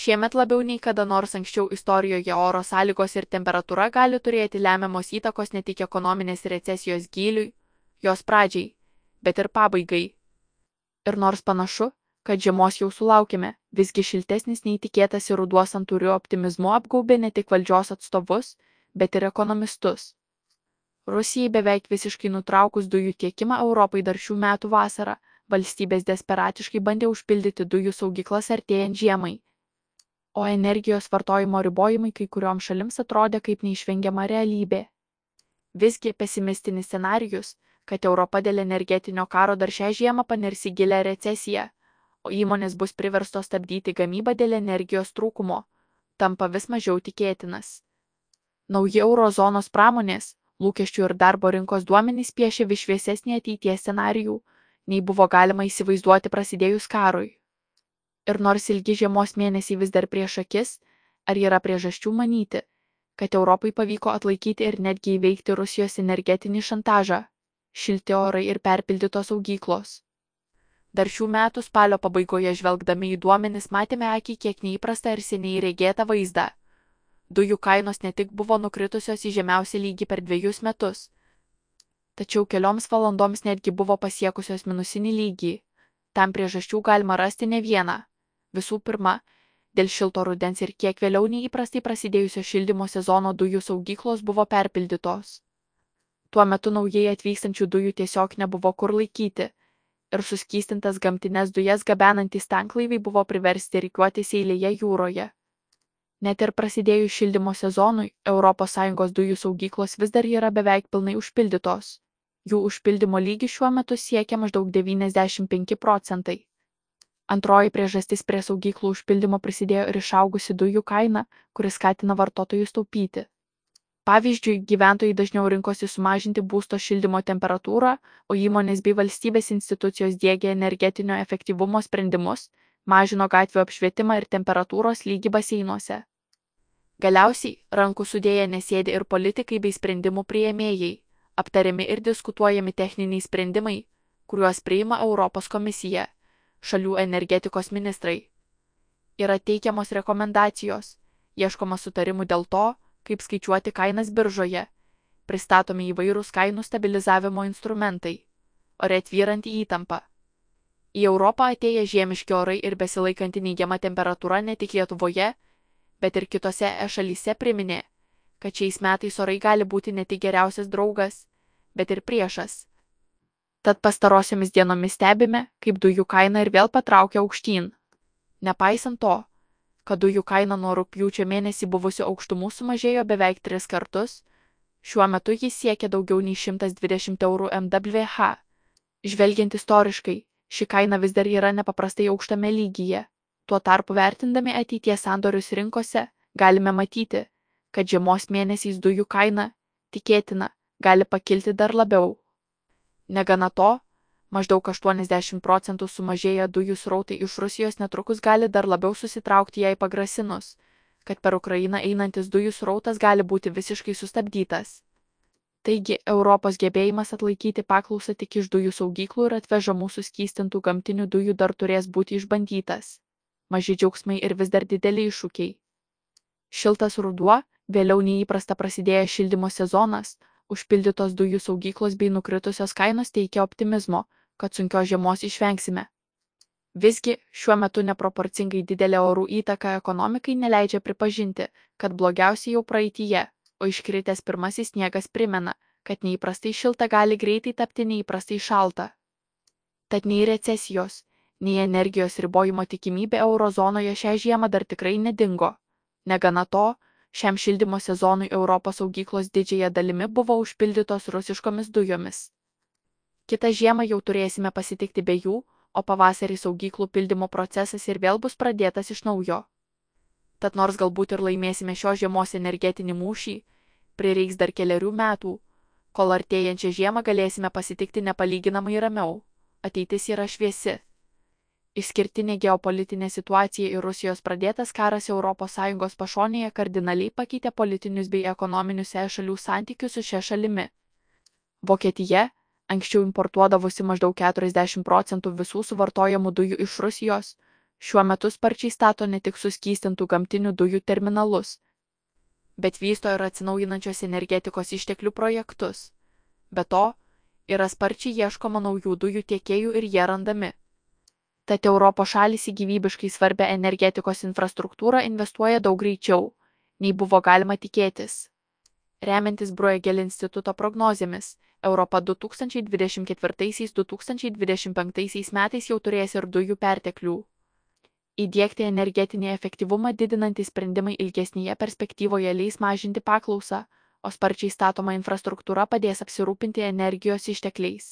Šiemet labiau nei kada nors anksčiau istorijoje oro sąlygos ir temperatūra gali turėti lemiamos įtakos ne tik ekonominės recesijos gyliui, jos pradžiai, bet ir pabaigai. Ir nors panašu, kad žiemos jau sulaukime, visgi šiltesnis nei tikėtasi ruduo santūriu optimizmu apgaubė ne tik valdžios atstovus, bet ir ekonomistus. Rusijai beveik visiškai nutraukus dujų tiekimą Europai dar šių metų vasarą, valstybės desperatiškai bandė užpildyti dujų saugyklas artėjant žiemai o energijos vartojimo ribojimai kai kurioms šalims atrodė kaip neišvengiama realybė. Visgi pesimistinis scenarijus, kad Europa dėl energetinio karo dar šią žiemą panirs į gilę recesiją, o įmonės bus priverstos stabdyti gamybą dėl energijos trūkumo, tampa vis mažiau tikėtinas. Nauji eurozonos pramonės, lūkesčių ir darbo rinkos duomenys piešia vis šviesesnį ateities scenarijų, nei buvo galima įsivaizduoti prasidėjus karui. Ir nors ilgi žiemos mėnesiai vis dar prieš akis, ar yra priežasčių manyti, kad Europai pavyko atlaikyti ir netgi įveikti Rusijos energetinį šantažą - šilti orai ir perpildytos saugyklos. Dar šių metų spalio pabaigoje žvelgdami į duomenis matėme akį kiek neįprastą ir seniai regėtą vaizdą. Dujų kainos ne tik buvo nukritusios į žemiausią lygį per dviejus metus, tačiau kelioms valandoms netgi buvo pasiekusios minusinį lygį. Tam priežasčių galima rasti ne vieną visų pirma dėl šilto rudens ir kiek vėliau nei įprastai prasidėjusio šildymo sezono dujų saugyklos buvo perpildytos. Tuo metu naujai atvykstančių dujų tiesiog nebuvo kur laikyti ir suskystintas gamtinės dujas gabenantys tanklaiviai buvo priversti reikiuotis eilėje jūroje. Net ir prasidėjus šildymo sezonui, ES dujų saugyklos vis dar yra beveik pilnai užpildytos. Jų užpildymo lygis šiuo metu siekia maždaug 95 procentai. Antroji priežastis prie saugyklų užpildymo prisidėjo ir išaugusi dujų kaina, kuris skatina vartotojus taupyti. Pavyzdžiui, gyventojai dažniau rinkosi sumažinti būsto šildymo temperatūrą, o įmonės bei valstybės institucijos dėgė energetinio efektyvumo sprendimus, mažino gatvių apšvietimą ir temperatūros lygį baseinuose. Galiausiai, rankų sudėję nesėdi ir politikai bei sprendimų prieėmėjai, aptariami ir diskutuojami techniniai sprendimai, kuriuos priima Europos komisija šalių energetikos ministrai. Yra teikiamos rekomendacijos, ieškoma sutarimų dėl to, kaip skaičiuoti kainas biržoje, pristatomi įvairūs kainų stabilizavimo instrumentai, ore tvyranti įtampa. Į Europą atėję žiemiški orai ir besilaikanti neigiama temperatūra ne tik Lietuvoje, bet ir kitose e šalyse priminė, kad šiais metais orai gali būti ne tik geriausias draugas, bet ir priešas tad pastarosiomis dienomis stebime, kaip dujų kaina ir vėl patraukia aukštyn. Nepaisant to, kad dujų kaina nuo rūpjūčio mėnesį buvusių aukštumų sumažėjo beveik tris kartus, šiuo metu jis siekia daugiau nei 120 eurų MWH. Žvelgiant istoriškai, ši kaina vis dar yra nepaprastai aukštame lygyje. Tuo tarpu vertindami ateities sandorius rinkose, galime matyti, kad žiemos mėnesiais dujų kaina, tikėtina, gali pakilti dar labiau. Negana to, maždaug 80 procentų sumažėję dujų srautai iš Rusijos netrukus gali dar labiau susitraukti jai pagrasinus, kad per Ukrainą einantis dujų srautas gali būti visiškai sustabdytas. Taigi, Europos gebėjimas atlaikyti paklausą tik iš dujų saugyklų ir atvežamų suskystintų gamtinių dujų dar turės būti išbandytas. Maži džiaugsmai ir vis dar dideli iššūkiai. Šiltas ruduo, vėliau neįprasta prasidėjęs šildymo sezonas, užpildytos dujų saugyklos bei nukritusios kainos teikia optimizmo, kad sunkios žiemos išvengsime. Visgi, šiuo metu neproporcingai didelė orų įtaka ekonomikai neleidžia pripažinti, kad blogiausia jau praeitie, o iškritęs pirmasis sniegas primena, kad neįprastai šilta gali greitai tapti neįprastai šalta. Tad nei recesijos, nei energijos ribojimo tikimybė eurozonoje šią žiemą dar tikrai nedingo. Negana to, Šiam šildymo sezonui Europos saugyklos didžiąją dalimi buvo užpildytos rusiškomis dujomis. Kitą žiemą jau turėsime pasitikti be jų, o pavasarį saugyklų pildymo procesas ir vėl bus pradėtas iš naujo. Tad nors galbūt ir laimėsime šios žiemos energetinį mūšį, prireiks dar keliarių metų, kol artėjančią žiemą galėsime pasitikti nepalyginamai ramiau. Ateitis yra šviesi. Išskirtinė geopolitinė situacija ir Rusijos pradėtas karas ES pašonėje kardinaliai pakeitė politinius bei ekonominius e šalių santykius su šia šalimi. Vokietija, anksčiau importuodavusi maždaug 40 procentų visų suvartojamų dujų iš Rusijos, Šiuo metu sparčiai stato ne tik suskystintų gamtinių dujų terminalus, bet vysto ir atsinaujinančios energetikos išteklių projektus. Be to, yra sparčiai ieškoma naujų dujų tiekėjų ir jie randami. Tad Europos šalis į gyvybiškai svarbę energetikos infrastruktūrą investuoja daug greičiau, nei buvo galima tikėtis. Remiantis Bruegel instituto prognozėmis, Europa 2024-2025 metais jau turės ir dujų perteklių. Įdėkti energetinį efektyvumą didinantys sprendimai ilgesnėje perspektyvoje leis mažinti paklausą, o sparčiai statoma infrastruktūra padės apsirūpinti energijos ištekliais.